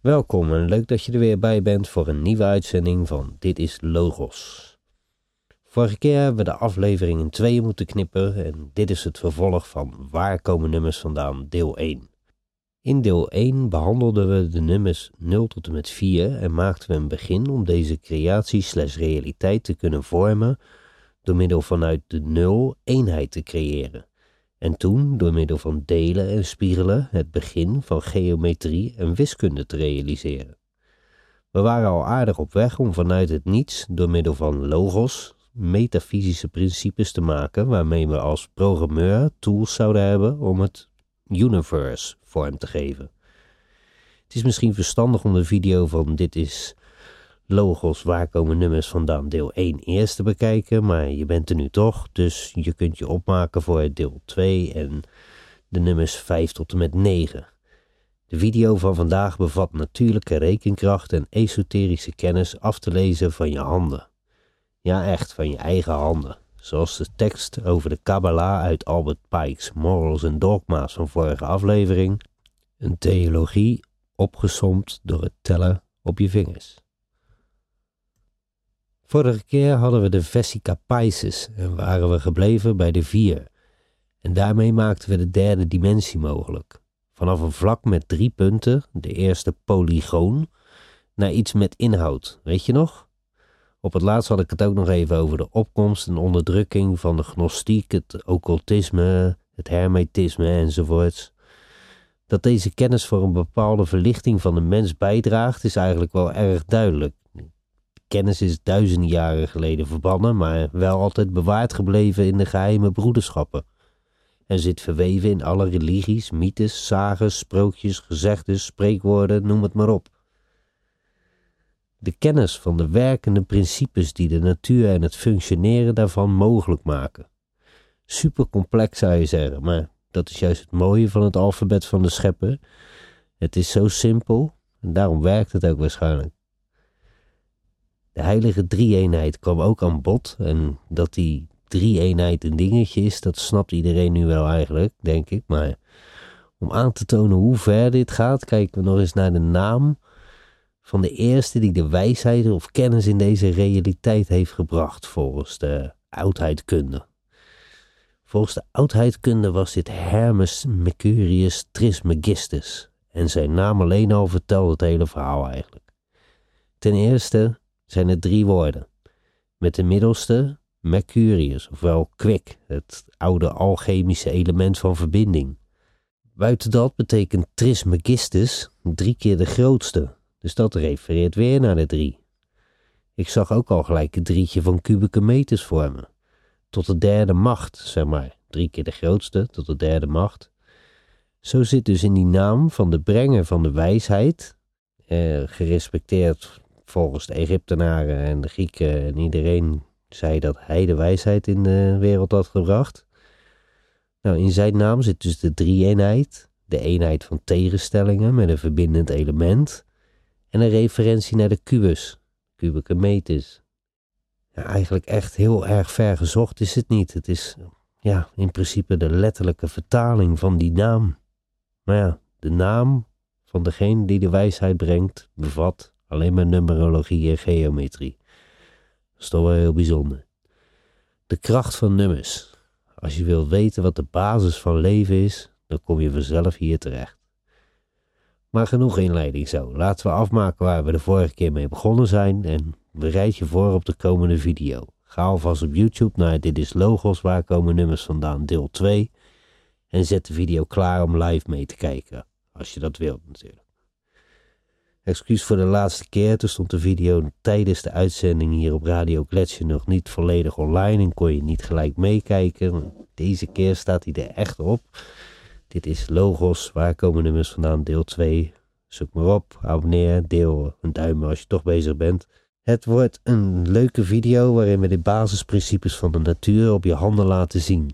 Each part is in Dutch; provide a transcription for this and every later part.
Welkom en leuk dat je er weer bij bent voor een nieuwe uitzending van Dit is Logos. Vorige keer hebben we de aflevering in tweeën moeten knippen en dit is het vervolg van Waar komen nummers vandaan, deel 1. In deel 1 behandelden we de nummers 0 tot en met 4 en maakten we een begin om deze creatie slash realiteit te kunnen vormen door middel vanuit de 0 eenheid te creëren. En toen door middel van delen en spiegelen het begin van geometrie en wiskunde te realiseren. We waren al aardig op weg om vanuit het niets door middel van logos, metafysische principes te maken waarmee we als programmeur tools zouden hebben om het universe vorm te geven. Het is misschien verstandig om de video van dit is logos waar komen nummers vandaan deel 1 eerst te bekijken, maar je bent er nu toch, dus je kunt je opmaken voor deel 2 en de nummers 5 tot en met 9. De video van vandaag bevat natuurlijke rekenkracht en esoterische kennis af te lezen van je handen. Ja, echt, van je eigen handen. Zoals de tekst over de Kabbalah uit Albert Pike's Morals and Dogma's van vorige aflevering. Een theologie opgesomd door het tellen op je vingers. Vorige keer hadden we de Vesica Pisces en waren we gebleven bij de vier. En daarmee maakten we de derde dimensie mogelijk. Vanaf een vlak met drie punten, de eerste polygoon, naar iets met inhoud, weet je nog? Op het laatst had ik het ook nog even over de opkomst en onderdrukking van de gnostiek, het occultisme, het hermetisme enzovoorts. Dat deze kennis voor een bepaalde verlichting van de mens bijdraagt, is eigenlijk wel erg duidelijk. Kennis is duizenden jaren geleden verbannen, maar wel altijd bewaard gebleven in de geheime broederschappen. En zit verweven in alle religies, mythes, zagen, sprookjes, gezegdes, spreekwoorden, noem het maar op. De kennis van de werkende principes die de natuur en het functioneren daarvan mogelijk maken. Supercomplex zou je zeggen, maar dat is juist het mooie van het alfabet van de schepper. Het is zo simpel en daarom werkt het ook waarschijnlijk. De heilige drie-eenheid kwam ook aan bod en dat die drie-eenheid een dingetje is, dat snapt iedereen nu wel eigenlijk, denk ik. Maar om aan te tonen hoe ver dit gaat, kijken we nog eens naar de naam van de eerste die de wijsheid of kennis in deze realiteit heeft gebracht volgens de oudheidkunde. Volgens de oudheidkunde was dit Hermes Mercurius Trismegistus en zijn naam alleen al vertelt het hele verhaal eigenlijk. Ten eerste zijn het drie woorden, met de middelste Mercurius, ofwel kwik, het oude alchemische element van verbinding. Buiten dat betekent Trismegistus drie keer de grootste, dus dat refereert weer naar de drie. Ik zag ook al gelijk een drietje van kubieke meters vormen. Tot de derde macht, zeg maar. Drie keer de grootste, tot de derde macht. Zo zit dus in die naam van de brenger van de wijsheid, eh, gerespecteerd volgens de Egyptenaren en de Grieken en iedereen zei dat hij de wijsheid in de wereld had gebracht. Nou, in zijn naam zit dus de drie-eenheid, de eenheid van tegenstellingen met een verbindend element en een referentie naar de kubus, kubieke meters. Ja, eigenlijk echt heel erg ver gezocht is het niet. Het is ja, in principe de letterlijke vertaling van die naam. Maar ja, de naam van degene die de wijsheid brengt bevat alleen maar numerologie en geometrie. Dat is toch wel heel bijzonder. De kracht van nummers. Als je wilt weten wat de basis van leven is, dan kom je vanzelf hier terecht. Maar genoeg inleiding zo. Laten we afmaken waar we de vorige keer mee begonnen zijn en bereid je voor op de komende video. Ga alvast op YouTube naar Dit is Logos, waar komen nummers vandaan, deel 2. En zet de video klaar om live mee te kijken. Als je dat wilt natuurlijk. Excuus voor de laatste keer, toen stond de video tijdens de uitzending hier op Radio Gletscher nog niet volledig online en kon je niet gelijk meekijken. Deze keer staat hij er echt op. Dit is Logos, waar komen nummers vandaan, deel 2. Zoek maar op, abonneer, deel een duim als je toch bezig bent. Het wordt een leuke video waarin we de basisprincipes van de natuur op je handen laten zien.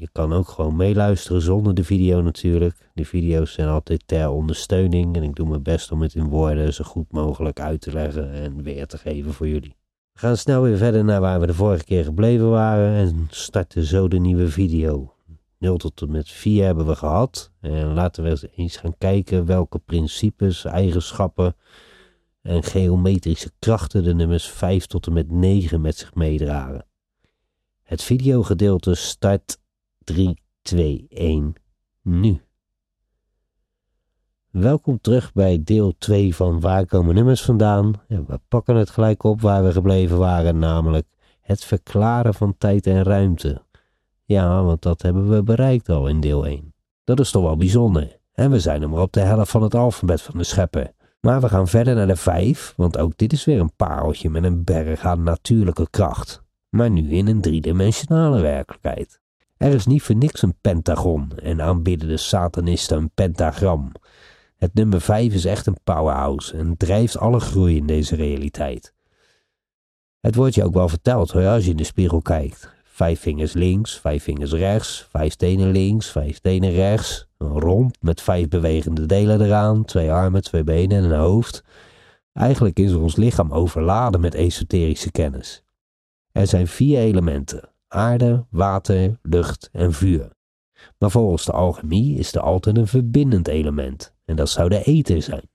Je kan ook gewoon meeluisteren zonder de video natuurlijk. De video's zijn altijd ter ondersteuning en ik doe mijn best om het in woorden zo goed mogelijk uit te leggen en weer te geven voor jullie. We gaan snel weer verder naar waar we de vorige keer gebleven waren en starten zo de nieuwe video. 0 tot en met 4 hebben we gehad. En laten we eens gaan kijken welke principes, eigenschappen en geometrische krachten de nummers 5 tot en met 9 met zich meedragen. Het videogedeelte start 3, 2, 1, nu. Welkom terug bij deel 2 van Waar komen nummers vandaan? we pakken het gelijk op waar we gebleven waren, namelijk het verklaren van tijd en ruimte. Ja, want dat hebben we bereikt al in deel 1. Dat is toch wel bijzonder. En we zijn er maar op de helft van het alfabet van de schepper. Maar we gaan verder naar de 5, want ook dit is weer een pareltje met een berg aan natuurlijke kracht. Maar nu in een driedimensionale werkelijkheid. Er is niet voor niks een pentagon en aanbidden de satanisten een pentagram. Het nummer 5 is echt een powerhouse en drijft alle groei in deze realiteit. Het wordt je ook wel verteld hoor, als je in de spiegel kijkt. Vijf vingers links, vijf vingers rechts, vijf tenen links, vijf tenen rechts. Een romp met vijf bewegende delen eraan, twee armen, twee benen en een hoofd. Eigenlijk is ons lichaam overladen met esoterische kennis. Er zijn vier elementen: aarde, water, lucht en vuur. Maar volgens de alchemie is er altijd een verbindend element, en dat zou de ether zijn.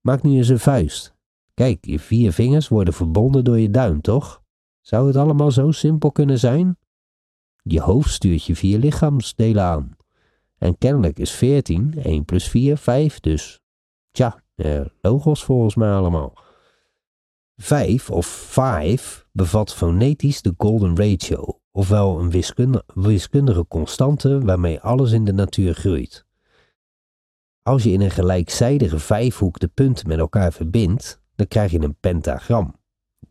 Maak nu eens een vuist. Kijk, je vier vingers worden verbonden door je duim, toch? Zou het allemaal zo simpel kunnen zijn? Je hoofd stuurt je vier lichaamsdelen aan. En kennelijk is 14, 1 plus 4, 5 dus. Tja, eh, logos volgens mij allemaal. 5 of 5 bevat fonetisch de golden ratio, ofwel een wiskundige, constante waarmee alles in de natuur groeit. Als je in een gelijkzijdige vijfhoek de punten met elkaar verbindt, dan krijg je een pentagram.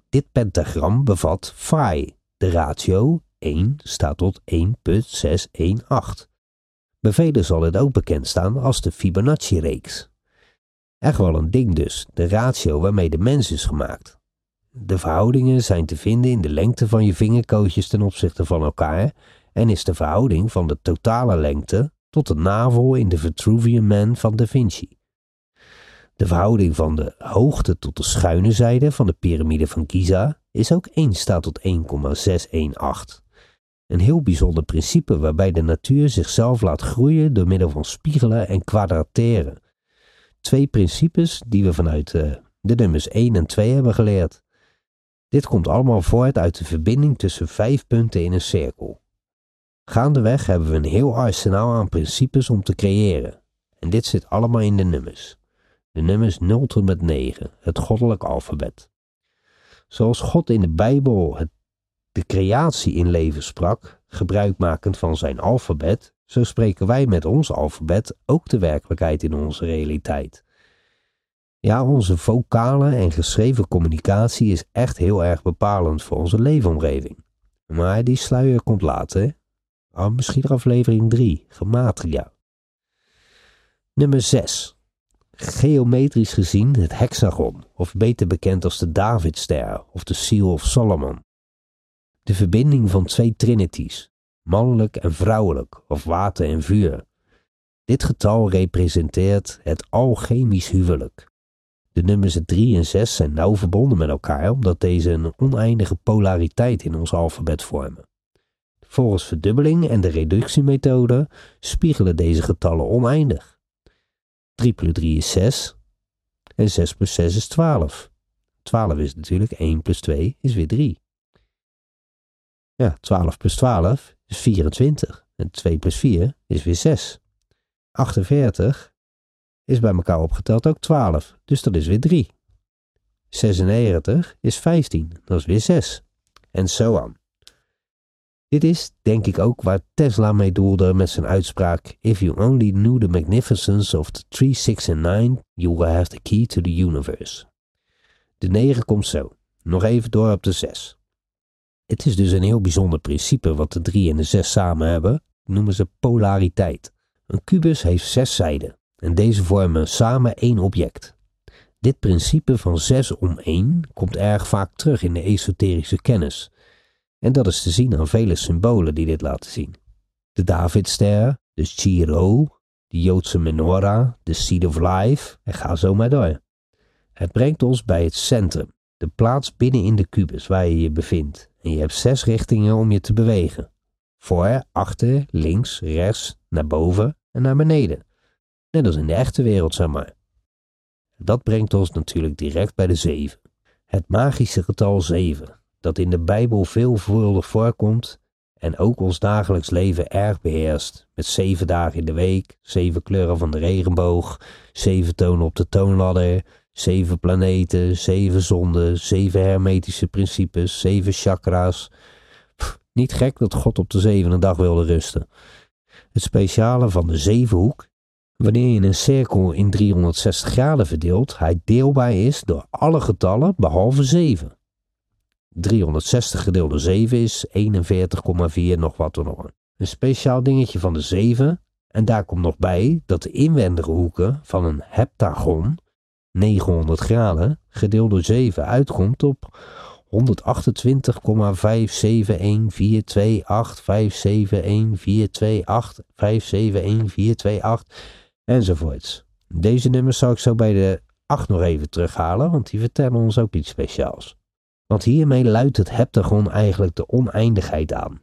Dit pentagram bevat phi. De ratio 1 staat tot 1,618. Bij velen zal het ook bekend staan als de Fibonacci-reeks. Echt wel een ding dus, de ratio waarmee de mens is gemaakt. De verhoudingen zijn te vinden in de lengte van je vingerkootjes ten opzichte van elkaar en is de verhouding van de totale lengte tot de navel in de Vitruvian Man van Da Vinci. De verhouding van de hoogte tot de schuine zijde van de piramide van Giza is ook 1 staat tot 1,618. Een heel bijzonder principe waarbij de natuur zichzelf laat groeien door middel van spiegelen en kwadrateren. Twee principes die we vanuit uh, de nummers 1 en 2 hebben geleerd. Dit komt allemaal voort uit de verbinding tussen vijf punten in een cirkel. Gaandeweg hebben we een heel arsenaal aan principes om te creëren. En dit zit allemaal in de nummers. De nummers 0 tot met 9, het goddelijk alfabet. Zoals God in de Bijbel de creatie in leven sprak, gebruikmakend van zijn alfabet, zo spreken wij met ons alfabet ook de werkelijkheid in onze realiteit. Ja, onze vocale en geschreven communicatie is echt heel erg bepalend voor onze leefomgeving. Maar die sluier komt later. Oh, misschien aflevering 3, gematria. Nummer 6 geometrisch gezien het hexagon, of beter bekend als de Davidster of de Seal of Solomon. De verbinding van twee trinities, mannelijk en vrouwelijk, of water en vuur. Dit getal representeert het alchemisch huwelijk. De nummers 3 en 6 zijn nauw verbonden met elkaar omdat deze een oneindige polariteit in ons alfabet vormen. Volgens verdubbeling en de reductiemethode spiegelen deze getallen oneindig. 3 plus 3 is 6. En 6 plus 6 is 12. 12 is natuurlijk 1 plus 2 is weer 3. Ja, 12 plus 12 is 24. En 2 plus 4 is weer 6. 48 is bij elkaar opgeteld ook 12. Dus dat is weer 3. 96 is 15. Dat is weer 6. En zo aan. Dit is, denk ik ook, waar Tesla mee doelde met zijn uitspraak: If you only knew the magnificence of the 3, 6 and 9, you will have the key to the universe. De 9 komt zo. Nog even door op de 6. Het is dus een heel bijzonder principe wat de 3 en de 6 samen hebben. Noemen ze polariteit. Een kubus heeft zes zijden en deze vormen samen één object. Dit principe van 6 om 1 komt erg vaak terug in de esoterische kennis en dat is te zien aan vele symbolen die dit laten zien. De Davidster, de Chiro, de Joodse menorah, de Seed of Life en ga zo maar door. Het brengt ons bij het centrum, de plaats binnen in de kubus waar je je bevindt en je hebt zes richtingen om je te bewegen. Voor, achter, links, rechts, naar boven en naar beneden. Net als in de echte wereld, zeg maar. Dat brengt ons natuurlijk direct bij de zeven. Het magische getal zeven, dat in de Bijbel veelvuldig voorkomt en ook ons dagelijks leven erg beheerst. Met zeven dagen in de week, zeven kleuren van de regenboog, zeven tonen op de toonladder, zeven planeten, zeven zonden, zeven hermetische principes, zeven chakra's. niet gek dat God op de zevende dag wilde rusten. Het speciale van de zevenhoek, wanneer je een cirkel in 360 graden verdeelt, hij deelbaar is door alle getallen behalve 7. 360 gedeeld door 7 is 41,4 nog wat nog. Een speciaal dingetje van de 7. En daar komt nog bij dat de inwendige hoeken van een heptagon, 900 graden, gedeeld door 7 uitkomt op 128,5714285571428 enzovoorts. Deze nummers zal ik zo bij de 8 nog even terughalen, want die vertellen ons ook iets speciaals. Want hiermee luidt het heptagon eigenlijk de oneindigheid aan.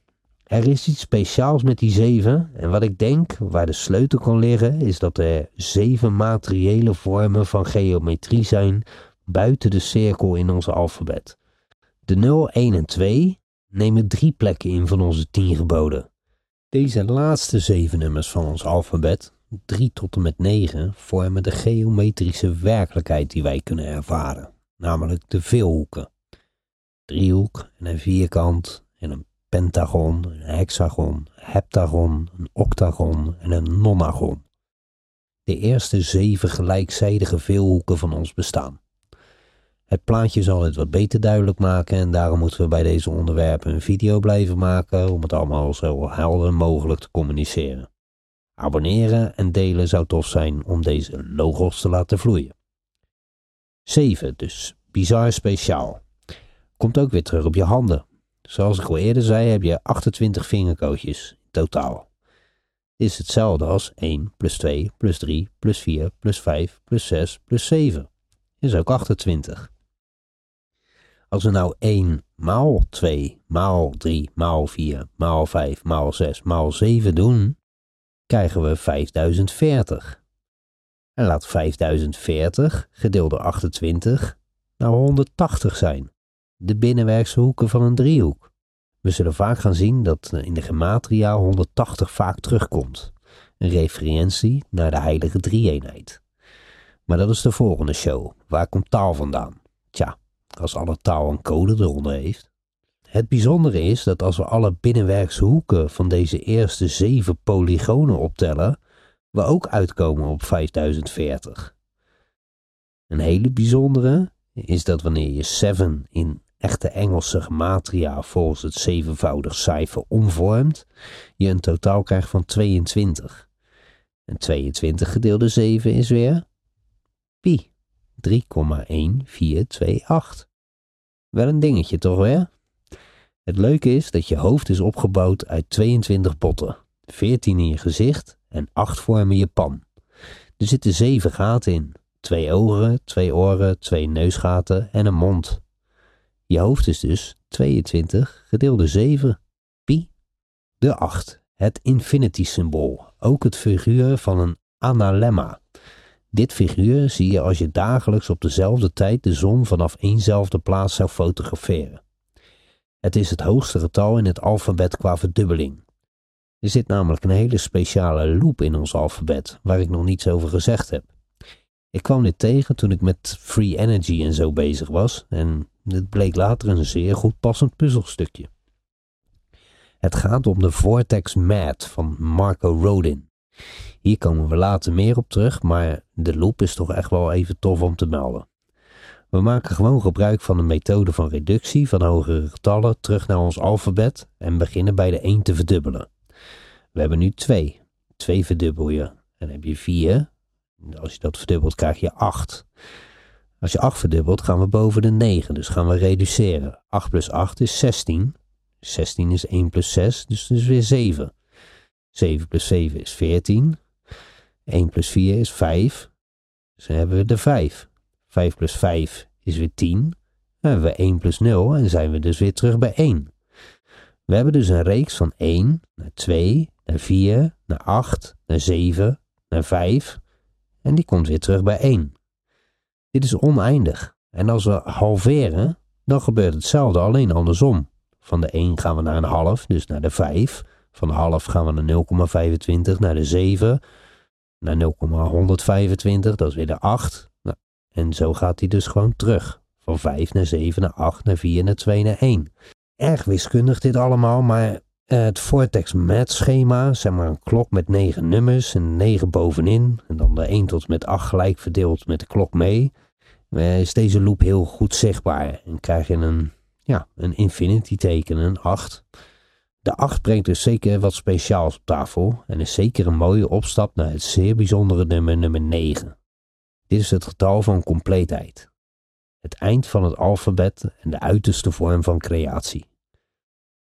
Er is iets speciaals met die zeven en wat ik denk waar de sleutel kan liggen is dat er zeven materiële vormen van geometrie zijn buiten de cirkel in ons alfabet. De 0, 1 en 2 nemen drie plekken in van onze tien geboden. Deze laatste zeven nummers van ons alfabet, 3 tot en met 9, vormen de geometrische werkelijkheid die wij kunnen ervaren, namelijk de veelhoeken driehoek en een vierkant en een pentagon, een hexagon, heptagon, een octagon en een nonagon. De eerste zeven gelijkzijdige veelhoeken van ons bestaan. Het plaatje zal het wat beter duidelijk maken en daarom moeten we bij deze onderwerpen een video blijven maken om het allemaal zo helder mogelijk te communiceren. Abonneren en delen zou tof zijn om deze logos te laten vloeien. 7 dus, bizar speciaal komt ook weer terug op je handen. Zoals ik al eerder zei, heb je 28 vingerkootjes in totaal. Dit is hetzelfde als 1 plus 2 plus 3 plus 4 plus 5 plus 6 plus 7. Is ook 28. Als we nou 1 maal 2 maal 3 maal 4 maal 5 maal 6 maal 7 doen, krijgen we 5040. En laat 5040 gedeeld door 28 nou 180 zijn de binnenwerkse hoeken van een driehoek. We zullen vaak gaan zien dat in de gematria 180 vaak terugkomt. Een referentie naar de heilige drie-eenheid. Maar dat is de volgende show. Waar komt taal vandaan? Tja, als alle taal een code eronder heeft. Het bijzondere is dat als we alle binnenwerkse hoeken van deze eerste zeven polygonen optellen, we ook uitkomen op 5040. Een hele bijzondere is dat wanneer je 7 in echte Engelse gematria volgens het zevenvoudig cijfer omvormt, je een totaal krijgt van 22. En 22 gedeeld door 7 is weer pi. 3,1428. Wel een dingetje toch weer? Het leuke is dat je hoofd is opgebouwd uit 22 potten, 14 in je gezicht en 8 vormen je pan. Er zitten 7 gaten in, twee ogen, twee oren, twee neusgaten en een mond. Je hoofd is dus 22 gedeeld door 7, pi. De 8, het infinity symbool, ook het figuur van een analemma. Dit figuur zie je als je dagelijks op dezelfde tijd de zon vanaf éénzelfde plaats zou fotograferen. Het is het hoogste getal in het alfabet qua verdubbeling. Er zit namelijk een hele speciale loop in ons alfabet, waar ik nog niets over gezegd heb. Ik kwam dit tegen toen ik met free energy en zo bezig was en dit bleek later een zeer goed passend puzzelstukje. Het gaat om de Vortex Mad van Marco Rodin. Hier komen we later meer op terug, maar de loop is toch echt wel even tof om te melden. We maken gewoon gebruik van de methode van reductie van hogere getallen terug naar ons alfabet en beginnen bij de 1 te verdubbelen. We hebben nu 2. 2 verdubbel je. En heb je 4. Als je dat verdubbelt krijg je 8. Als je 8 verdubbelt, gaan we boven de 9. Dus gaan we reduceren. 8 plus 8 is 16. 16 is 1 plus 6, dus dat is weer 7. 7 plus 7 is 14. 1 plus 4 is 5. Dus dan hebben we de 5. 5 plus 5 is weer 10. Dan hebben we 1 plus 0 en zijn we dus weer terug bij 1. We hebben dus een reeks van 1 naar 2, naar 4, naar 8, naar 7, naar 5 en die komt weer terug bij 1. Dit is oneindig. En als we halveren, dan gebeurt hetzelfde, alleen andersom. Van de 1 gaan we naar een half, dus naar de 5. Van de half gaan we naar 0,25, naar de 7. Naar 0,125, dat is weer de 8. Nou, en zo gaat hij dus gewoon terug. Van 5 naar 7, naar 8, naar 4, naar 2, naar 1. Erg wiskundig dit allemaal, maar het Vortex Math schema, zeg maar een klok met 9 nummers en 9 bovenin. En dan de 1 tot met 8 gelijk verdeeld met de klok mee. Uh, is deze loop heel goed zichtbaar. En krijg je een, ja, een infinity teken, een 8. De 8 brengt dus zeker wat speciaals op tafel en is zeker een mooie opstap naar het zeer bijzondere nummer nummer 9. Dit is het getal van compleetheid. Het eind van het alfabet en de uiterste vorm van creatie.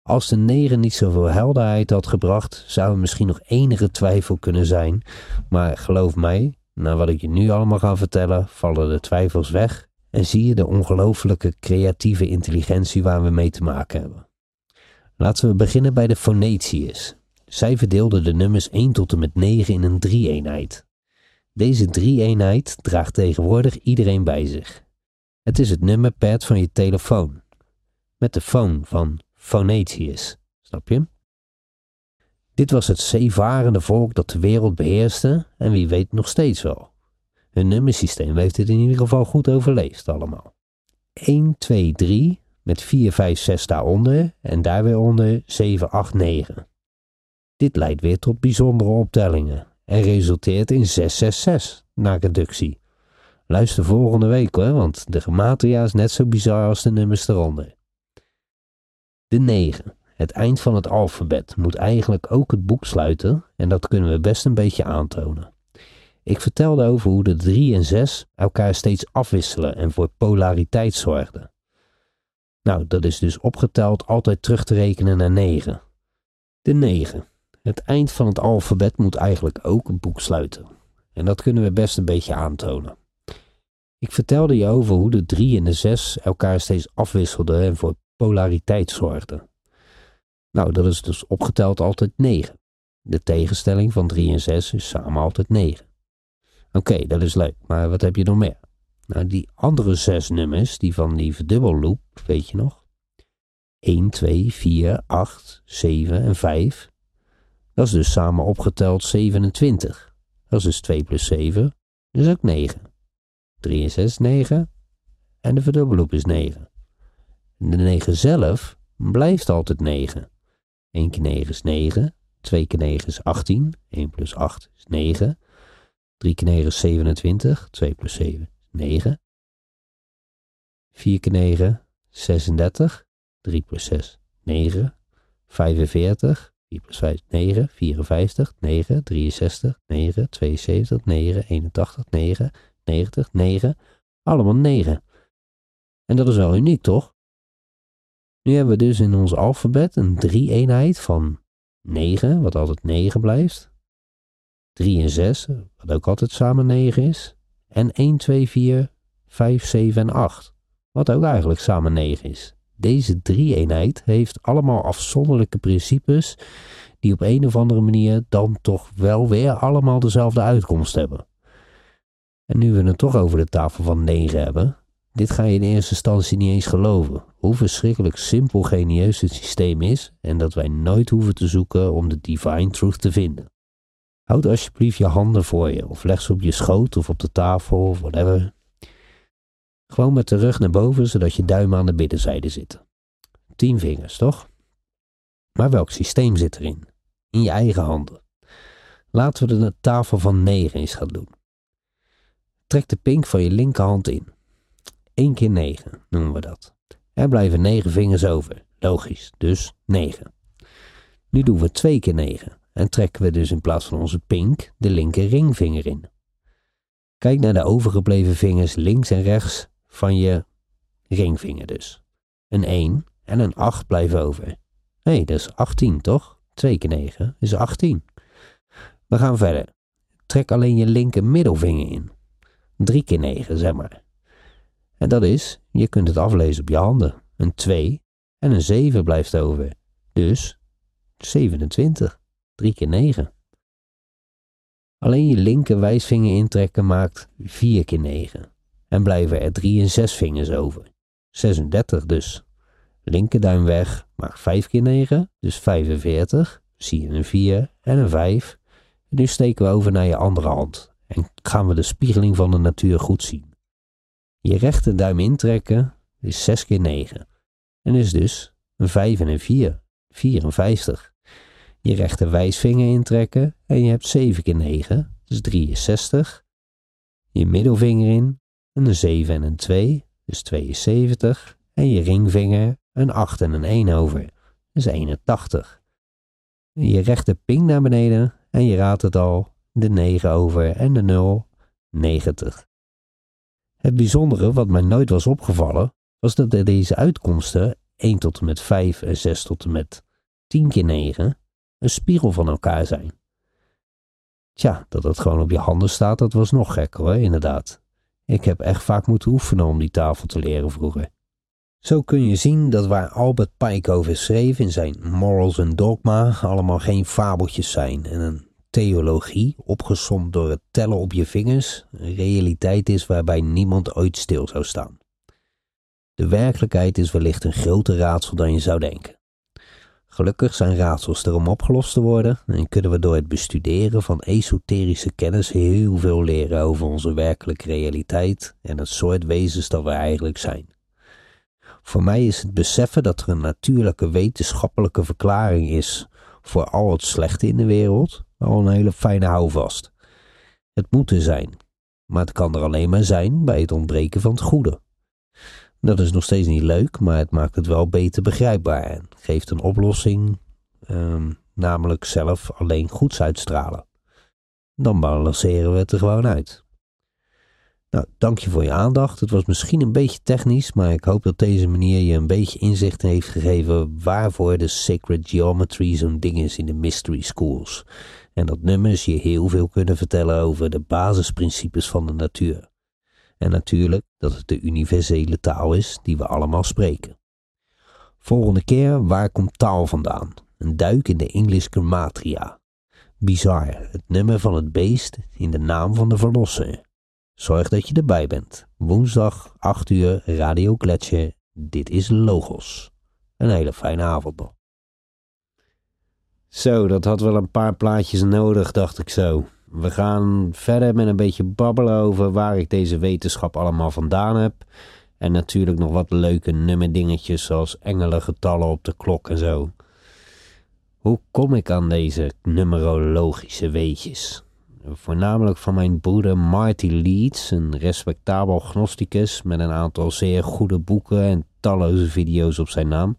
Als de 9 niet zoveel helderheid had gebracht, zou er misschien nog enige twijfel kunnen zijn, maar geloof mij, na wat ik je nu allemaal ga vertellen, vallen de twijfels weg en zie je de ongelooflijke creatieve intelligentie waar we mee te maken hebben. Laten we beginnen bij de Phonetiërs. Zij verdeelden de nummers 1 tot en met 9 in een drie-eenheid. Deze drie-eenheid draagt tegenwoordig iedereen bij zich. Het is het nummerpad van je telefoon. Met de phone van Phonetius. Snap je? Dit was het zeevarende volk dat de wereld beheerste en wie weet nog steeds wel. Hun nummersysteem heeft het in ieder geval goed overleefd allemaal. 1, 2, 3 met 4, 5, 6 daaronder en daar weer onder 7, 8, 9. Dit leidt weer tot bijzondere optellingen en resulteert in 666 na reductie. Luister volgende week hoor, want de gematria is net zo bizar als de nummers eronder. De 9. Het eind van het alfabet moet eigenlijk ook het boek sluiten en dat kunnen we best een beetje aantonen. Ik vertelde over hoe de 3 en 6 elkaar steeds afwisselen en voor polariteit zorgden. Nou, dat is dus opgeteld altijd terug te rekenen naar 9. De 9. Het eind van het alfabet moet eigenlijk ook het boek sluiten. En dat kunnen we best een beetje aantonen. Ik vertelde je over hoe de 3 en de 6 elkaar steeds afwisselden en voor polariteit zorgden. Nou, dat is dus opgeteld altijd 9. De tegenstelling van 3 en 6 is samen altijd 9. Oké, dat is leuk, maar wat heb je nog meer? Nou, die andere zes nummers, die van die verdubbelloop, weet je nog? 1, 2, 4, 8, 7 en 5. Dat is dus samen opgeteld 27. Dat is dus 2 plus 7, dus ook 9. 3 en 6 9 en de verdubbelloop is 9. De 9 zelf blijft altijd 9. 1 keer 9 is 9, 2 keer 9 is 18, 1 plus 8 is 9, 3 keer 9 is 27, 2 plus 7 is 9, 4 keer 9 36, 3 plus 6 9, 45, 4 plus 5 is 9, 54, 9, 63, 9, 72, 9, 81, 9, 90, 9, allemaal 9. En dat is wel uniek, toch? Nu hebben we dus in ons alfabet een drie-eenheid van 9, wat altijd 9 blijft. 3 en 6, wat ook altijd samen 9 is. En 1, 2, 4, 5, 7 en 8, wat ook eigenlijk samen 9 is. Deze drie-eenheid heeft allemaal afzonderlijke principes die op een of andere manier dan toch wel weer allemaal dezelfde uitkomst hebben. En nu we het toch over de tafel van 9 hebben, dit ga je in eerste instantie niet eens geloven. Hoe verschrikkelijk simpel genieus het systeem is en dat wij nooit hoeven te zoeken om de divine truth te vinden. Houd alsjeblieft je handen voor je of leg ze op je schoot of op de tafel of whatever. Gewoon met de rug naar boven zodat je duimen aan de binnenzijde zitten. Tien vingers, toch? Maar welk systeem zit erin? In je eigen handen. Laten we de tafel van negen eens gaan doen. Trek de pink van je linkerhand in. 1 keer 9 noemen we dat. Er blijven 9 vingers over. Logisch, dus 9. Nu doen we 2 keer 9 en trekken we dus in plaats van onze pink de linker ringvinger in. Kijk naar de overgebleven vingers links en rechts van je ringvinger dus. Een 1 en een 8 blijven over. Hé, hey, dat is 18 toch? 2 keer 9 is 18. We gaan verder. Trek alleen je linker middelvinger in. 3 keer 9, zeg maar. En dat is, je kunt het aflezen op je handen. Een 2 en een 7 blijft over. Dus 27. 3 keer 9. Alleen je linker wijsvinger intrekken maakt 4 keer 9. En blijven er 3 en 6 vingers over. 36 dus. Linkerduim weg maakt 5 keer 9, dus 45. Zie je een 4 en een 5. En nu steken we over naar je andere hand. En gaan we de spiegeling van de natuur goed zien. Je rechterduim intrekken is 6 keer 9. En is dus een 5 en een 4. 54. Je rechter wijsvinger intrekken en je hebt 7 keer 9, dus 63. Je middelvinger in, een 7 en een 2, dus 72. En je ringvinger een 8 en een 1 over, dus 81. Je rechter ping naar beneden en je raadt het al, de 9 over en de 0, 90. Het bijzondere wat mij nooit was opgevallen, was dat er deze uitkomsten 1 tot en met 5 en 6 tot en met 10 keer 9 een spiegel van elkaar zijn. Tja, dat het gewoon op je handen staat, dat was nog gekker hoor, inderdaad. Ik heb echt vaak moeten oefenen om die tafel te leren vroeger. Zo kun je zien dat waar Albert Pike over schreef in zijn Morals and Dogma allemaal geen fabeltjes zijn en een theologie, opgesomd door het tellen op je vingers, een realiteit is waarbij niemand ooit stil zou staan. De werkelijkheid is wellicht een groter raadsel dan je zou denken. Gelukkig zijn raadsels er om opgelost te worden en kunnen we door het bestuderen van esoterische kennis heel veel leren over onze werkelijke realiteit en het soort wezens dat we eigenlijk zijn. Voor mij is het beseffen dat er een natuurlijke wetenschappelijke verklaring is voor al het slechte in de wereld al een hele fijne houvast. Het moet er zijn, maar het kan er alleen maar zijn bij het ontbreken van het goede. Dat is nog steeds niet leuk, maar het maakt het wel beter begrijpbaar en geeft een oplossing, um, namelijk zelf alleen goeds uitstralen. Dan balanceren we het er gewoon uit. Nou, dank je voor je aandacht. Het was misschien een beetje technisch, maar ik hoop dat deze manier je een beetje inzicht heeft gegeven waarvoor de Sacred Geometry zo'n ding is in de Mystery Schools. En dat nummers je heel veel kunnen vertellen over de basisprincipes van de natuur. En natuurlijk dat het de universele taal is die we allemaal spreken. Volgende keer, waar komt taal vandaan? Een duik in de English Grammatria. Bizar, het nummer van het beest in de naam van de verlosser. Zorg dat je erbij bent. Woensdag, 8 uur, Radio Kletsje. Dit is Logos. Een hele fijne avond nog. Zo, dat had wel een paar plaatjes nodig, dacht ik zo. We gaan verder met een beetje babbelen over waar ik deze wetenschap allemaal vandaan heb. En natuurlijk nog wat leuke nummerdingetjes zoals engelengetallen op de klok en zo. Hoe kom ik aan deze numerologische weetjes? Voornamelijk van mijn broeder Marty Leeds, een respectabel gnosticus met een aantal zeer goede boeken en talloze video's op zijn naam.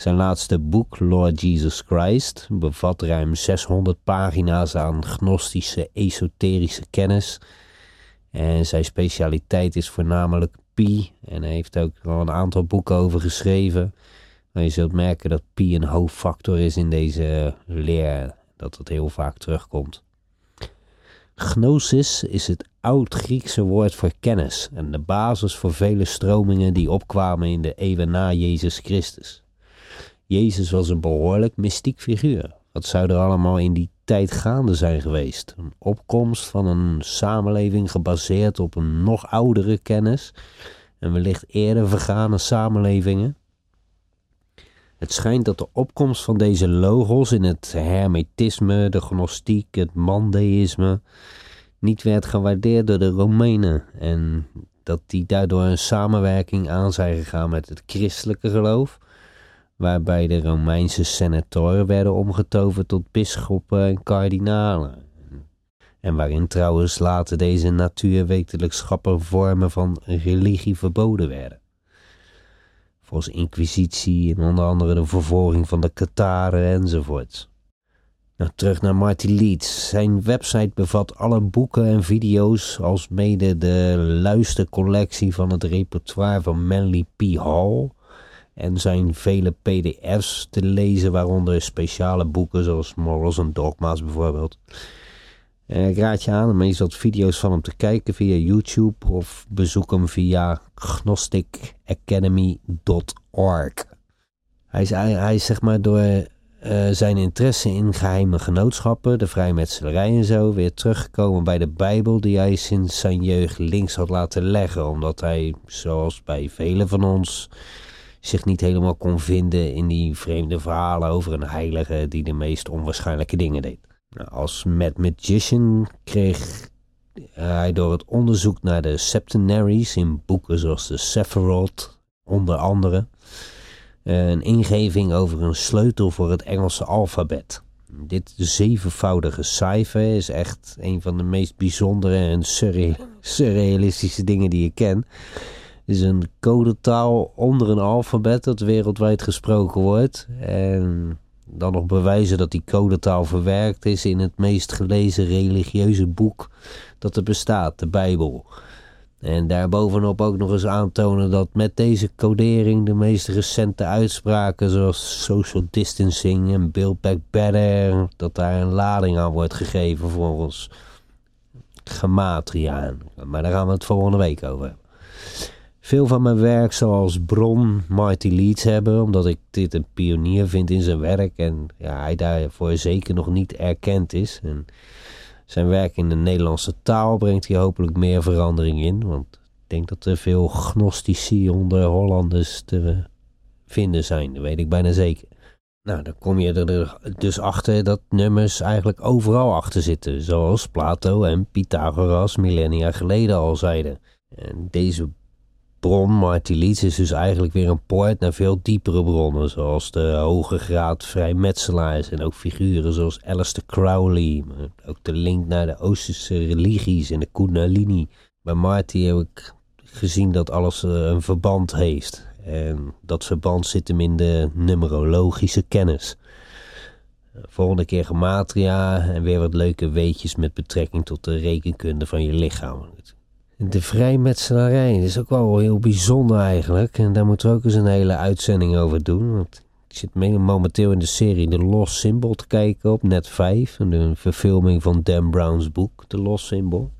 Zijn laatste boek, Lord Jesus Christ, bevat ruim 600 pagina's aan gnostische, esoterische kennis. En zijn specialiteit is voornamelijk pi. En hij heeft ook al een aantal boeken over geschreven. Maar je zult merken dat pi een hoofdfactor is in deze leer. Dat het heel vaak terugkomt. Gnosis is het oud-Griekse woord voor kennis en de basis voor vele stromingen die opkwamen in de eeuwen na Jezus Christus. Jezus was een behoorlijk mystiek figuur. Wat zou er allemaal in die tijd gaande zijn geweest? Een opkomst van een samenleving gebaseerd op een nog oudere kennis en wellicht eerder vergane samenlevingen? Het schijnt dat de opkomst van deze logos in het hermetisme, de gnostiek, het mandeïsme niet werd gewaardeerd door de Romeinen en dat die daardoor een samenwerking aan zijn gegaan met het christelijke geloof waarbij de Romeinse senatoren werden omgetoverd tot bisschoppen en kardinalen. En waarin trouwens later deze natuurwetenschappen vormen van religie verboden werden. Volgens inquisitie en onder andere de vervolging van de Kataren enzovoort. Nou, terug naar Marty Leeds. Zijn website bevat alle boeken en video's, als mede de luistercollectie van het repertoire van Manly P. Hall en zijn vele pdf's te lezen, waaronder speciale boeken zoals Morals and Dogma's bijvoorbeeld. En ik raad je aan om eens wat video's van hem te kijken via YouTube of bezoek hem via gnosticacademy.org. Hij is, hij is zeg maar door uh, zijn interesse in geheime genootschappen, de vrijmetselarij en zo, weer teruggekomen bij de Bijbel die hij sinds zijn jeugd links had laten leggen, omdat hij, zoals bij velen van ons, zich niet helemaal kon vinden in die vreemde verhalen over een heilige die de meest onwaarschijnlijke dingen deed. Nou, als Mad Magician kreeg hij door het onderzoek naar de septenaries in boeken zoals de Sephiroth, onder andere, een ingeving over een sleutel voor het Engelse alfabet. Dit zevenvoudige cijfer is echt een van de meest bijzondere en surrealistische dingen die ik ken. Is een codetaal onder een alfabet dat wereldwijd gesproken wordt. En dan nog bewijzen dat die codetaal verwerkt is in het meest gelezen religieuze boek dat er bestaat, de Bijbel. En daarbovenop ook nog eens aantonen dat met deze codering de meest recente uitspraken zoals social distancing en build back better, dat daar een lading aan wordt gegeven volgens gematria. Maar daar gaan we het volgende week over hebben. Veel van mijn werk zoals bron Marty Leeds hebben, omdat ik dit een pionier vind in zijn werk en ja, hij daarvoor zeker nog niet erkend is. En zijn werk in de Nederlandse taal brengt hier hopelijk meer verandering in. Want ik denk dat er veel gnostici onder Hollanders te vinden zijn. Dat weet ik bijna zeker. Nou, dan kom je er dus achter dat nummers eigenlijk overal achter zitten. Zoals Plato en Pythagoras millennia geleden al zeiden. En deze bron, Martiliets, is dus eigenlijk weer een poort naar veel diepere bronnen, zoals de hoge graad vrijmetselaars en ook figuren zoals Alistair Crowley, maar ook de link naar de Oosterse religies en de Kundalini. Bij Marty heb ik gezien dat alles eh, een verband heeft. En dat verband zit hem in de numerologische kennis. Volgende keer gematria en weer wat leuke weetjes met betrekking tot de rekenkunde van je lichaam. De vrijmetselarij, is ook wel heel bijzonder eigenlijk. En daar moeten we ook eens een hele uitzending over doen. Want ik zit momenteel in de serie The Lost Symbol te kijken op Net 5. Een verfilming van Dan Brown's boek, The Lost Symbol.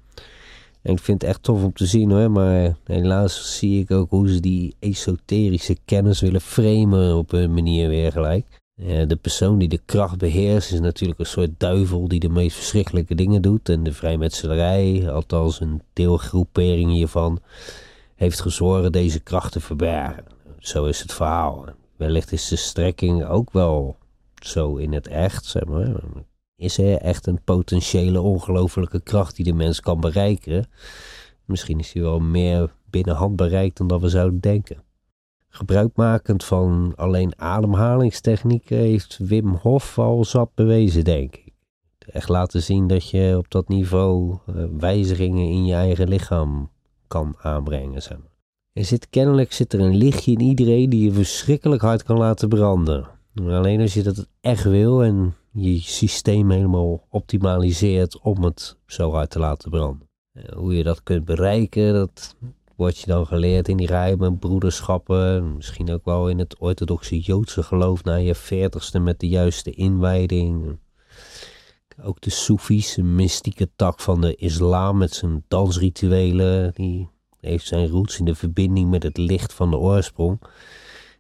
En ik vind het echt tof om te zien hoor. Maar helaas zie ik ook hoe ze die esoterische kennis willen framen op een manier weer gelijk de persoon die de kracht beheerst is natuurlijk een soort duivel die de meest verschrikkelijke dingen doet. En de vrijmetselarij, althans een deelgroepering hiervan, heeft gezorgd deze kracht te verbergen. Zo is het verhaal. Wellicht is de strekking ook wel zo in het echt, zeg maar. Is er echt een potentiële ongelofelijke kracht die de mens kan bereiken? Misschien is hij wel meer binnen handbereik dan dat we zouden denken. Gebruikmakend van alleen ademhalingstechnieken heeft Wim Hof al zat bewezen, denk ik. Echt laten zien dat je op dat niveau uh, wijzigingen in je eigen lichaam kan aanbrengen. Maar. Er zit kennelijk zit er een lichtje in iedereen die je verschrikkelijk hard kan laten branden. Alleen als je dat echt wil en je systeem helemaal optimaliseert om het zo hard te laten branden. Eh, hoe je dat kunt bereiken, dat word je dan geleerd in die geheime broederschappen. Misschien ook wel in het orthodoxe Joodse geloof na je veertigste met de juiste inwijding. Ook de Soefies, een mystieke tak van de islam met zijn dansrituelen. Die heeft zijn roots in de verbinding met het licht van de oorsprong.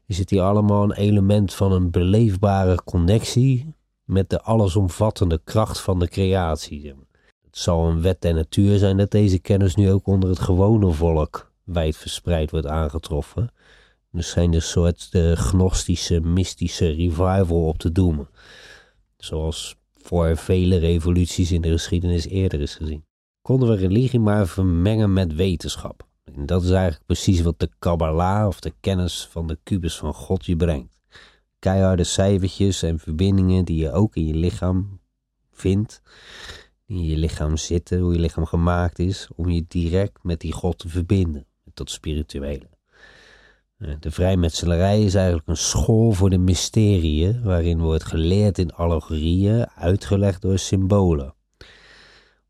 Is het hier allemaal een element van een beleefbare connectie met de allesomvattende kracht van de creatie. Het zal een wet der natuur zijn dat deze kennis nu ook onder het gewone volk wijdverspreid wordt aangetroffen. Er zijn een soort de gnostische, mystische revival op te doemen. Zoals voor vele revoluties in de geschiedenis eerder is gezien. Konden we religie maar vermengen met wetenschap. En dat is eigenlijk precies wat de Kabbalah of de kennis van de kubus van God je brengt. Keiharde cijfertjes en verbindingen die je ook in je lichaam vindt. In je lichaam zitten, hoe je lichaam gemaakt is, om je direct met die God te verbinden tot spirituele. Eh, de vrijmetselarij is eigenlijk een school voor de mysterieën, waarin wordt geleerd in allegorieën, uitgelegd door symbolen.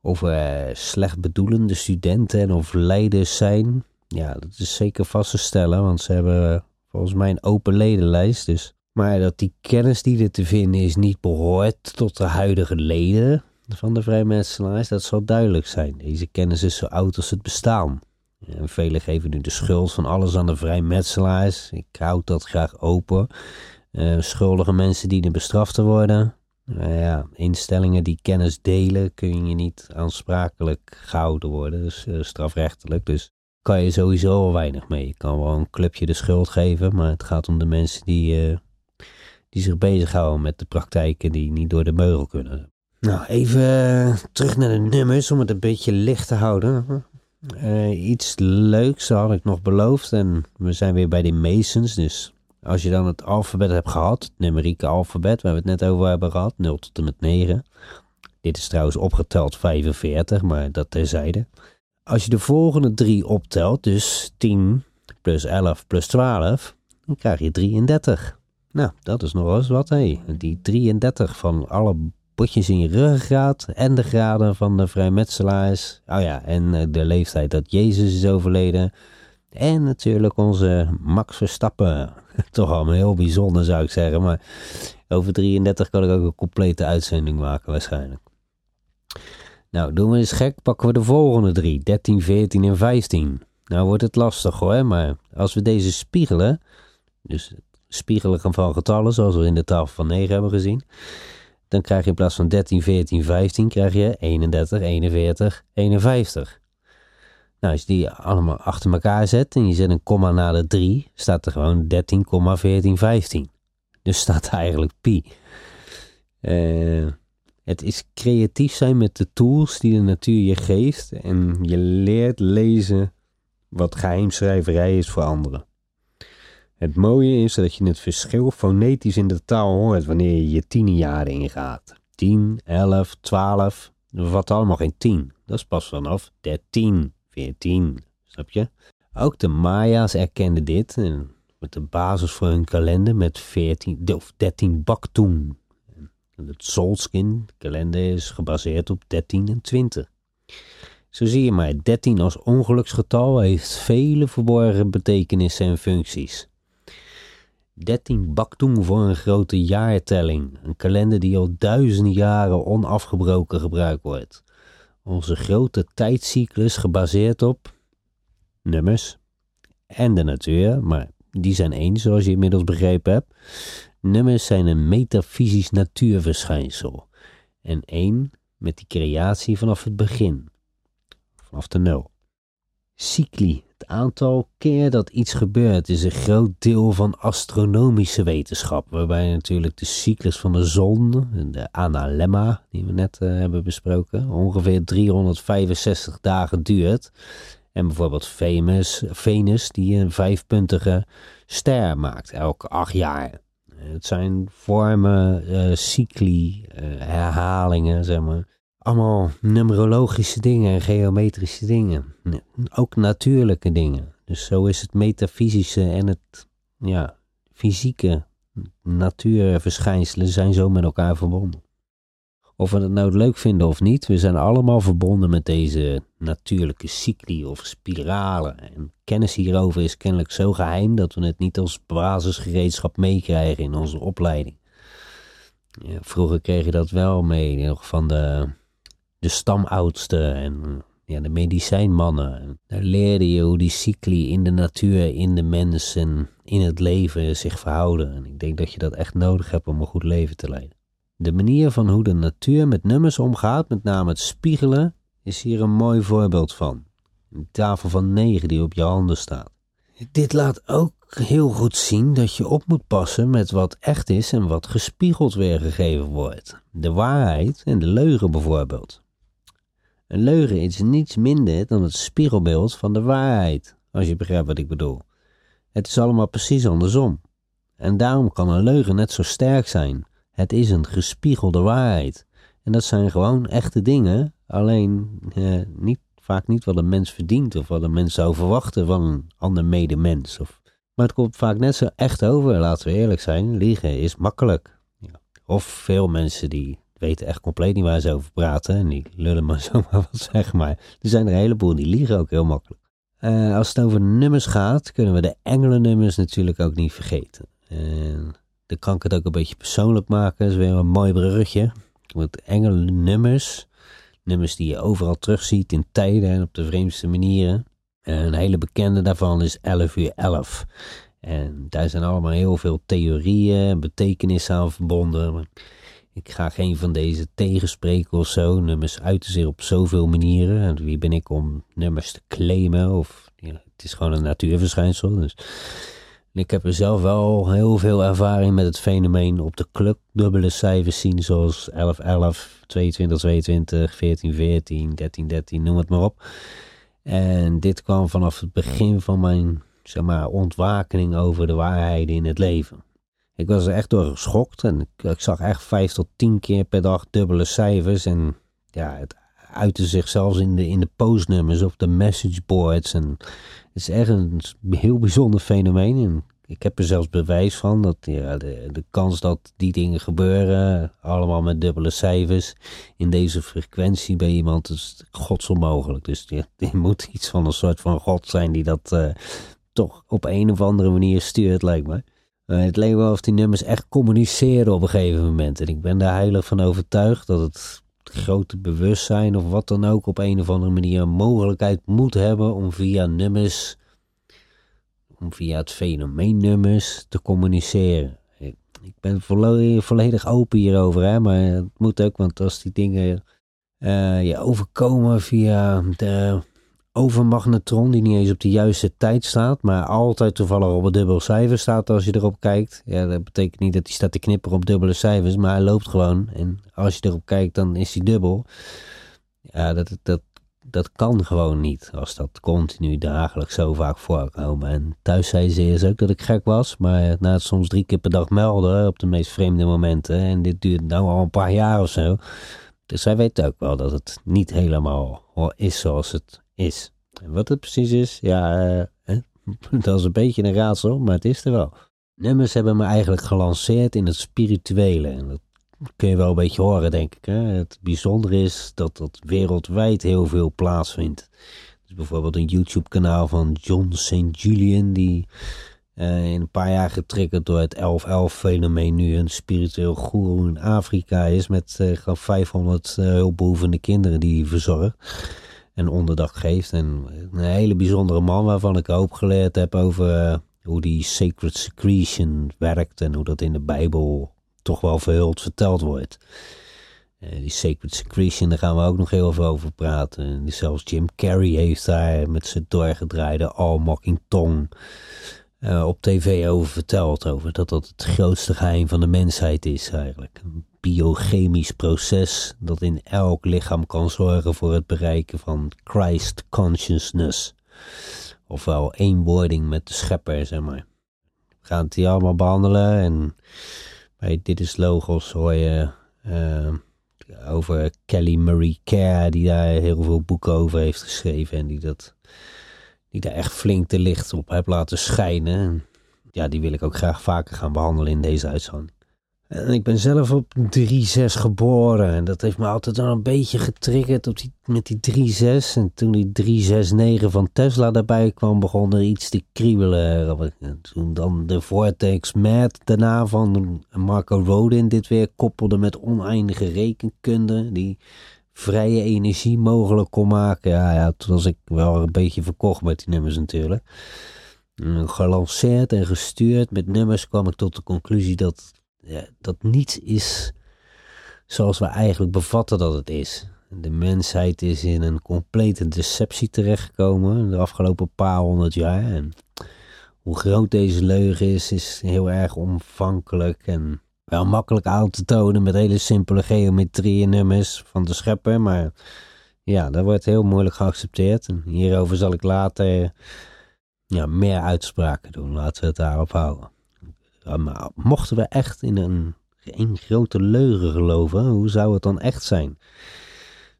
Of er slecht bedoelende studenten en of leiders zijn, ja, dat is zeker vast te stellen, want ze hebben volgens mij een open ledenlijst. Dus. Maar dat die kennis die er te vinden is niet behoort tot de huidige leden van de vrijmetselaars, dat zal duidelijk zijn. Deze kennis is zo oud als het bestaan. En velen geven nu de schuld van alles aan de vrijmetselaars. Ik houd dat graag open. Uh, schuldige mensen dienen bestraft te worden. Nou ja, instellingen die kennis delen kun je niet aansprakelijk gehouden worden, dus uh, strafrechtelijk. Dus kan je sowieso weinig mee. Je kan wel een clubje de schuld geven, maar het gaat om de mensen die, uh, die zich bezighouden met de praktijken die niet door de meugel kunnen. Nou, even terug naar de nummers om het een beetje licht te houden. Uh, iets leuks had ik nog beloofd en we zijn weer bij de Masons, dus als je dan het alfabet hebt gehad, het numerieke alfabet waar we het net over hebben gehad, 0 tot en met 9. Dit is trouwens opgeteld 45, maar dat terzijde. Als je de volgende drie optelt, dus 10 plus 11 plus 12, dan krijg je 33. Nou, dat is nog eens wat, hé. Die 33 van alle botjes in je ruggengraat en de graden van de vrijmetselaars. Oh ja, en eh, de leeftijd dat Jezus is overleden. En natuurlijk onze Max Verstappen. Toch allemaal heel bijzonder zou ik zeggen. Maar over 33 kan ik ook een complete uitzending maken waarschijnlijk. Nou, doen we eens gek, pakken we de volgende drie. 13, 14 en 15. Nou wordt het lastig hoor, maar als we deze spiegelen, dus spiegelen van getallen zoals we in de tafel van 9 hebben gezien, dan krijg je in plaats van 13, 14, 15, krijg je 31, 41, 51. Nou, als je die allemaal achter elkaar zet en je zet een komma na de 3, staat er gewoon 13,1415. Dus staat eigenlijk pi. Uh, het is creatief zijn met de tools die de natuur je geeft en je leert lezen wat geheimschrijverij is voor anderen. Het mooie is dat je het verschil fonetisch in de taal hoort wanneer je je tienjaren ingaat. 10, 11, 12, dat wat allemaal geen 10. Dat is pas vanaf 13. 14. Snap je? Ook de Maya's erkenden dit en met de basis voor hun kalender met 14, of 13 baktoen. Het Solskin kalender is gebaseerd op 13 en 20. Zo zie je maar, 13 als ongeluksgetal heeft vele verborgen betekenissen en functies. 13 baktoen voor een grote jaartelling, een kalender die al duizenden jaren onafgebroken gebruikt wordt. Onze grote tijdcyclus gebaseerd op nummers en de natuur, maar die zijn één, zoals je inmiddels begrepen hebt. Nummers zijn een metafysisch natuurverschijnsel en één met die creatie vanaf het begin, vanaf de nul. Cycli, aantal keer dat iets gebeurt, is een groot deel van astronomische wetenschap, waarbij natuurlijk de cyclus van de zon, de analemma, die we net uh, hebben besproken, ongeveer 365 dagen duurt. En bijvoorbeeld Venus, Venus die een vijfpuntige ster maakt elke acht jaar. Het zijn vormen, uh, cycli, uh, herhalingen, zeg maar allemaal numerologische dingen en geometrische dingen. Ook natuurlijke dingen. Dus zo is het metafysische en het ja, fysieke natuurverschijnselen zijn zo met elkaar verbonden. Of we het nou leuk vinden of niet, we zijn allemaal verbonden met deze natuurlijke cycli of spiralen. En kennis hierover is kennelijk zo geheim dat we het niet als basisgereedschap meekrijgen in onze opleiding. Ja, vroeger kreeg je dat wel mee, nog van de de stamoudsten en ja, de medicijnmannen. Daar leerde je hoe die cycli in de natuur, in de mens en in het leven zich verhouden. En ik denk dat je dat echt nodig hebt om een goed leven te leiden. De manier van hoe de natuur met nummers omgaat, met name het spiegelen, is hier een mooi voorbeeld van. Een tafel van negen die op je handen staat. Dit laat ook heel goed zien dat je op moet passen met wat echt is en wat gespiegeld weergegeven wordt. De waarheid en de leugen bijvoorbeeld. Een leugen is niets minder dan het spiegelbeeld van de waarheid, als je begrijpt wat ik bedoel. Het is allemaal precies andersom. En daarom kan een leugen net zo sterk zijn. Het is een gespiegelde waarheid. En dat zijn gewoon echte dingen, alleen eh, niet, vaak niet wat een mens verdient of wat een mens zou verwachten van een ander medemens. Of, maar het komt vaak net zo echt over, laten we eerlijk zijn. Liegen is makkelijk. Ja. Of veel mensen die weten echt compleet niet waar ze over praten. En die lullen maar zomaar wat zeggen. Maar er zijn er een heleboel die liegen ook heel makkelijk. Uh, als het over nummers gaat, kunnen we de engelennummers natuurlijk ook niet vergeten. En dan kan ik het ook een beetje persoonlijk maken. Dat is weer een mooi bruggetje. Want engelennummers, nummers die je overal terugziet in tijden en op de vreemdste manieren. Een hele bekende daarvan is 11 uur 11. En daar zijn allemaal heel veel theorieën en betekenissen aan verbonden. Ik ga geen van deze tegenspreken of zo. Nummers uiten zich op zoveel manieren. En wie ben ik om nummers te claimen? Of het is gewoon een natuurverschijnsel. Dus. ik heb er zelf wel heel veel ervaring met het fenomeen op de club dubbele cijfers zien. Zoals 11, 11, 22, 22, 14, 14, 13, 13, noem het maar op. En dit kwam vanaf het begin van mijn zeg maar, ontwakening over de waarheden in het leven. Ik was er echt door geschokt en ik, zag echt vijf tot tien keer per dag dubbele cijfers. En ja, het uitte zich zelfs in de, in de postnummers of de messageboards. En het is echt een heel bijzonder fenomeen. En ik heb er zelfs bewijs van dat ja, de, de kans dat die dingen gebeuren, allemaal met dubbele cijfers, in deze frequentie bij iemand, is godsonmogelijk. Dus je moet iets van een soort van god zijn die dat uh, toch op een of andere manier stuurt, lijkt me. Uh, het leek wel of die nummers echt communiceren op een gegeven moment. En ik ben daar heilig van overtuigd dat het grote bewustzijn of wat dan ook op een of andere manier een mogelijkheid moet hebben om via nummers, om via het fenomeen nummers te communiceren. Ik, ben volledig, open hierover, hè, maar het moet ook, want als die dingen uh, je overkomen via de overmagnetron die niet eens op de juiste tijd staat, maar altijd toevallig op een dubbel cijfer staat als je erop kijkt. Ja, dat betekent niet dat hij staat te knipperen op dubbele cijfers, maar hij loopt gewoon. En als je erop kijkt, dan is hij dubbel. Ja, dat, dat, dat kan gewoon niet als dat continu dagelijks zo vaak voorkomt. En thuis zei ze eerst ook dat ik gek was, maar na het soms drie keer per dag melden op de meest vreemde momenten. En dit duurt nou al een paar jaar of zo. Dus zij weet ook wel dat het niet helemaal is zoals het is. Wat het precies is, ja, uh, dat is een beetje een raadsel, maar het is er wel. Nummers hebben me eigenlijk gelanceerd in het spirituele. En dat kun je wel een beetje horen, denk ik. Hè? Het bijzondere is dat dat wereldwijd heel veel plaatsvindt. Dus bijvoorbeeld een YouTube-kanaal van John St. Julian, die uh, in een paar jaar getriggerd door het 11-11-fenomeen nu een spiritueel goeroe in Afrika is. Met uh, 500 uh, hulpbehoevende kinderen die hij verzorgt en onderdak geeft. En een hele bijzondere man waarvan ik hoop geleerd heb over uh, hoe die sacred secretion werkt en hoe dat in de Bijbel toch wel verhuld verteld wordt. Uh, die sacred secretion, daar gaan we ook nog heel veel over praten. En zelfs Jim Carrey heeft daar met zijn doorgedraaide All Mocking Tongue uh, op tv over verteld. Over dat dat het grootste geheim van de mensheid is eigenlijk biochemisch proces dat in elk lichaam kan zorgen voor het bereiken van Christ consciousness. Ofwel eenwording met de schepper, zeg maar. We gaan het hier allemaal behandelen en bij Dit is Logos hoor je uh, over Kelly Marie Kerr, die daar heel veel boeken over heeft geschreven en die, dat, die daar echt flink de licht op heeft laten schijnen. Ja, die wil ik ook graag vaker gaan behandelen in deze uitzending. En ik ben zelf op 3-6 geboren. En dat heeft me altijd wel een beetje getriggerd op die, met die 3-6. En toen die 3-6-9 van Tesla daarbij kwam, begon er iets te kriebelen. En toen dan de Vortex Mad daarna van Marco Rodin dit weer koppelde met oneindige rekenkunde. Die vrije energie mogelijk kon maken. Ja, ja, toen was ik wel een beetje verkocht met die nummers natuurlijk. gelanceerd en gestuurd met nummers kwam ik tot de conclusie dat dat niets is zoals we eigenlijk bevatten dat het is. De mensheid is in een complete deceptie terechtgekomen de afgelopen paar honderd jaar. En hoe groot deze leugen is, is heel erg omvankelijk en wel makkelijk aan te tonen met hele simpele geometrie en nummers van de schepper. Maar ja, dat wordt heel moeilijk geaccepteerd. En hierover zal ik later ja, meer uitspraken doen. Laten we het daarop houden. Maar mochten we echt in een, een grote leugen geloven, hoe zou het dan echt zijn?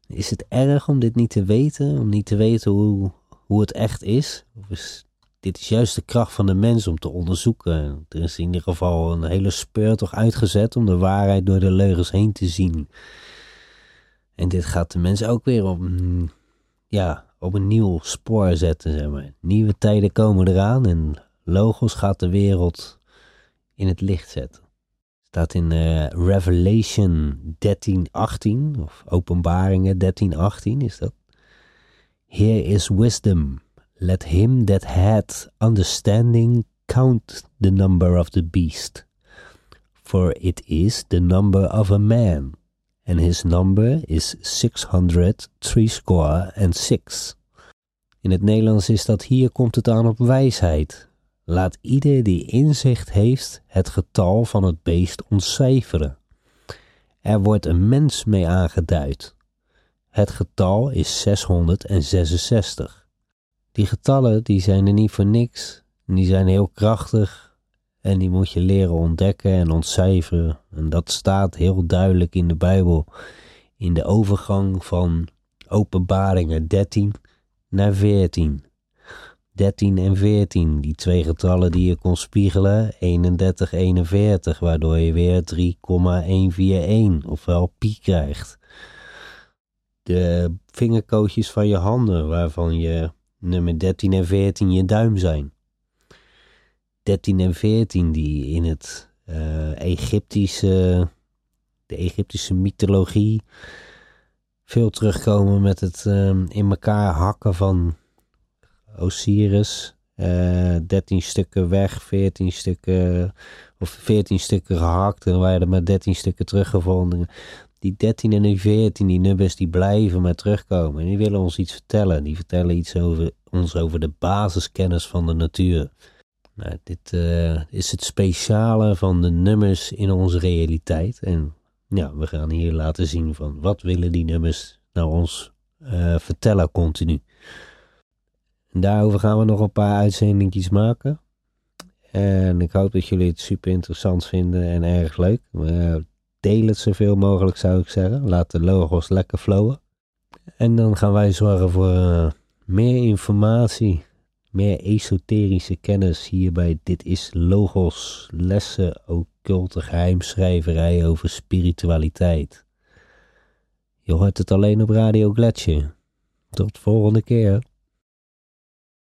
Is het erg om dit niet te weten? Om niet te weten hoe, hoe het echt is? Of is dit is juist de kracht van de mens om te onderzoeken. Er is in ieder geval een hele speurtocht uitgezet om de waarheid door de leugens heen te zien. En dit gaat de mens ook weer op, ja, op een nieuw spoor zetten. Zeg maar. Nieuwe tijden komen eraan en logos gaat de wereld in het licht zetten. Staat in uh, Revelation 13:18 of Openbaringen 13:18 is dat. Here is wisdom. Let him that hath understanding count the number of the beast, for it is the number of a man, and his number is 600 score and six. In het Nederlands is dat hier komt het aan op wijsheid. Laat ieder die inzicht heeft het getal van het beest ontcijferen. Er wordt een mens mee aangeduid. Het getal is 666. Die getallen die zijn er niet voor niks. Die zijn heel krachtig en die moet je leren ontdekken en ontcijferen. En dat staat heel duidelijk in de Bijbel. In de overgang van openbaringen 13 naar 14. 13 en 14, die twee getallen die je kon spiegelen, 31, 41, waardoor je weer 3,141, ofwel pi krijgt. De vingerkootjes van je handen, waarvan je nummer 13 en 14 je duim zijn. 13 en 14 die in het uh, Egyptische, de Egyptische mythologie veel terugkomen met het uh, in elkaar hakken van Osiris. Uh, eh, 13 stukken weg, 14 stukken, of 14 stukken gehakt en er maar 13 stukken teruggevonden. Die 13 en die 14, die nummers, die blijven maar terugkomen. En die willen ons iets vertellen. Die vertellen iets over ons over de basiskennis van de natuur. Nou, dit uh, is het speciale van de nummers in onze realiteit. En ja, we gaan hier laten zien van wat willen die nummers nou ons uh, vertellen continu. Daarover gaan we nog een paar uitzendingjes maken. En ik hoop dat jullie het super interessant vinden en erg leuk. Deel het zoveel mogelijk zou ik zeggen. Laat de logos lekker flowen. En dan gaan wij zorgen voor uh, meer informatie, meer esoterische kennis hier bij Dit is Logos, lessen, occulte geheimschrijverij over spiritualiteit. Je hoort het alleen op Radio Gletscher. Tot volgende keer.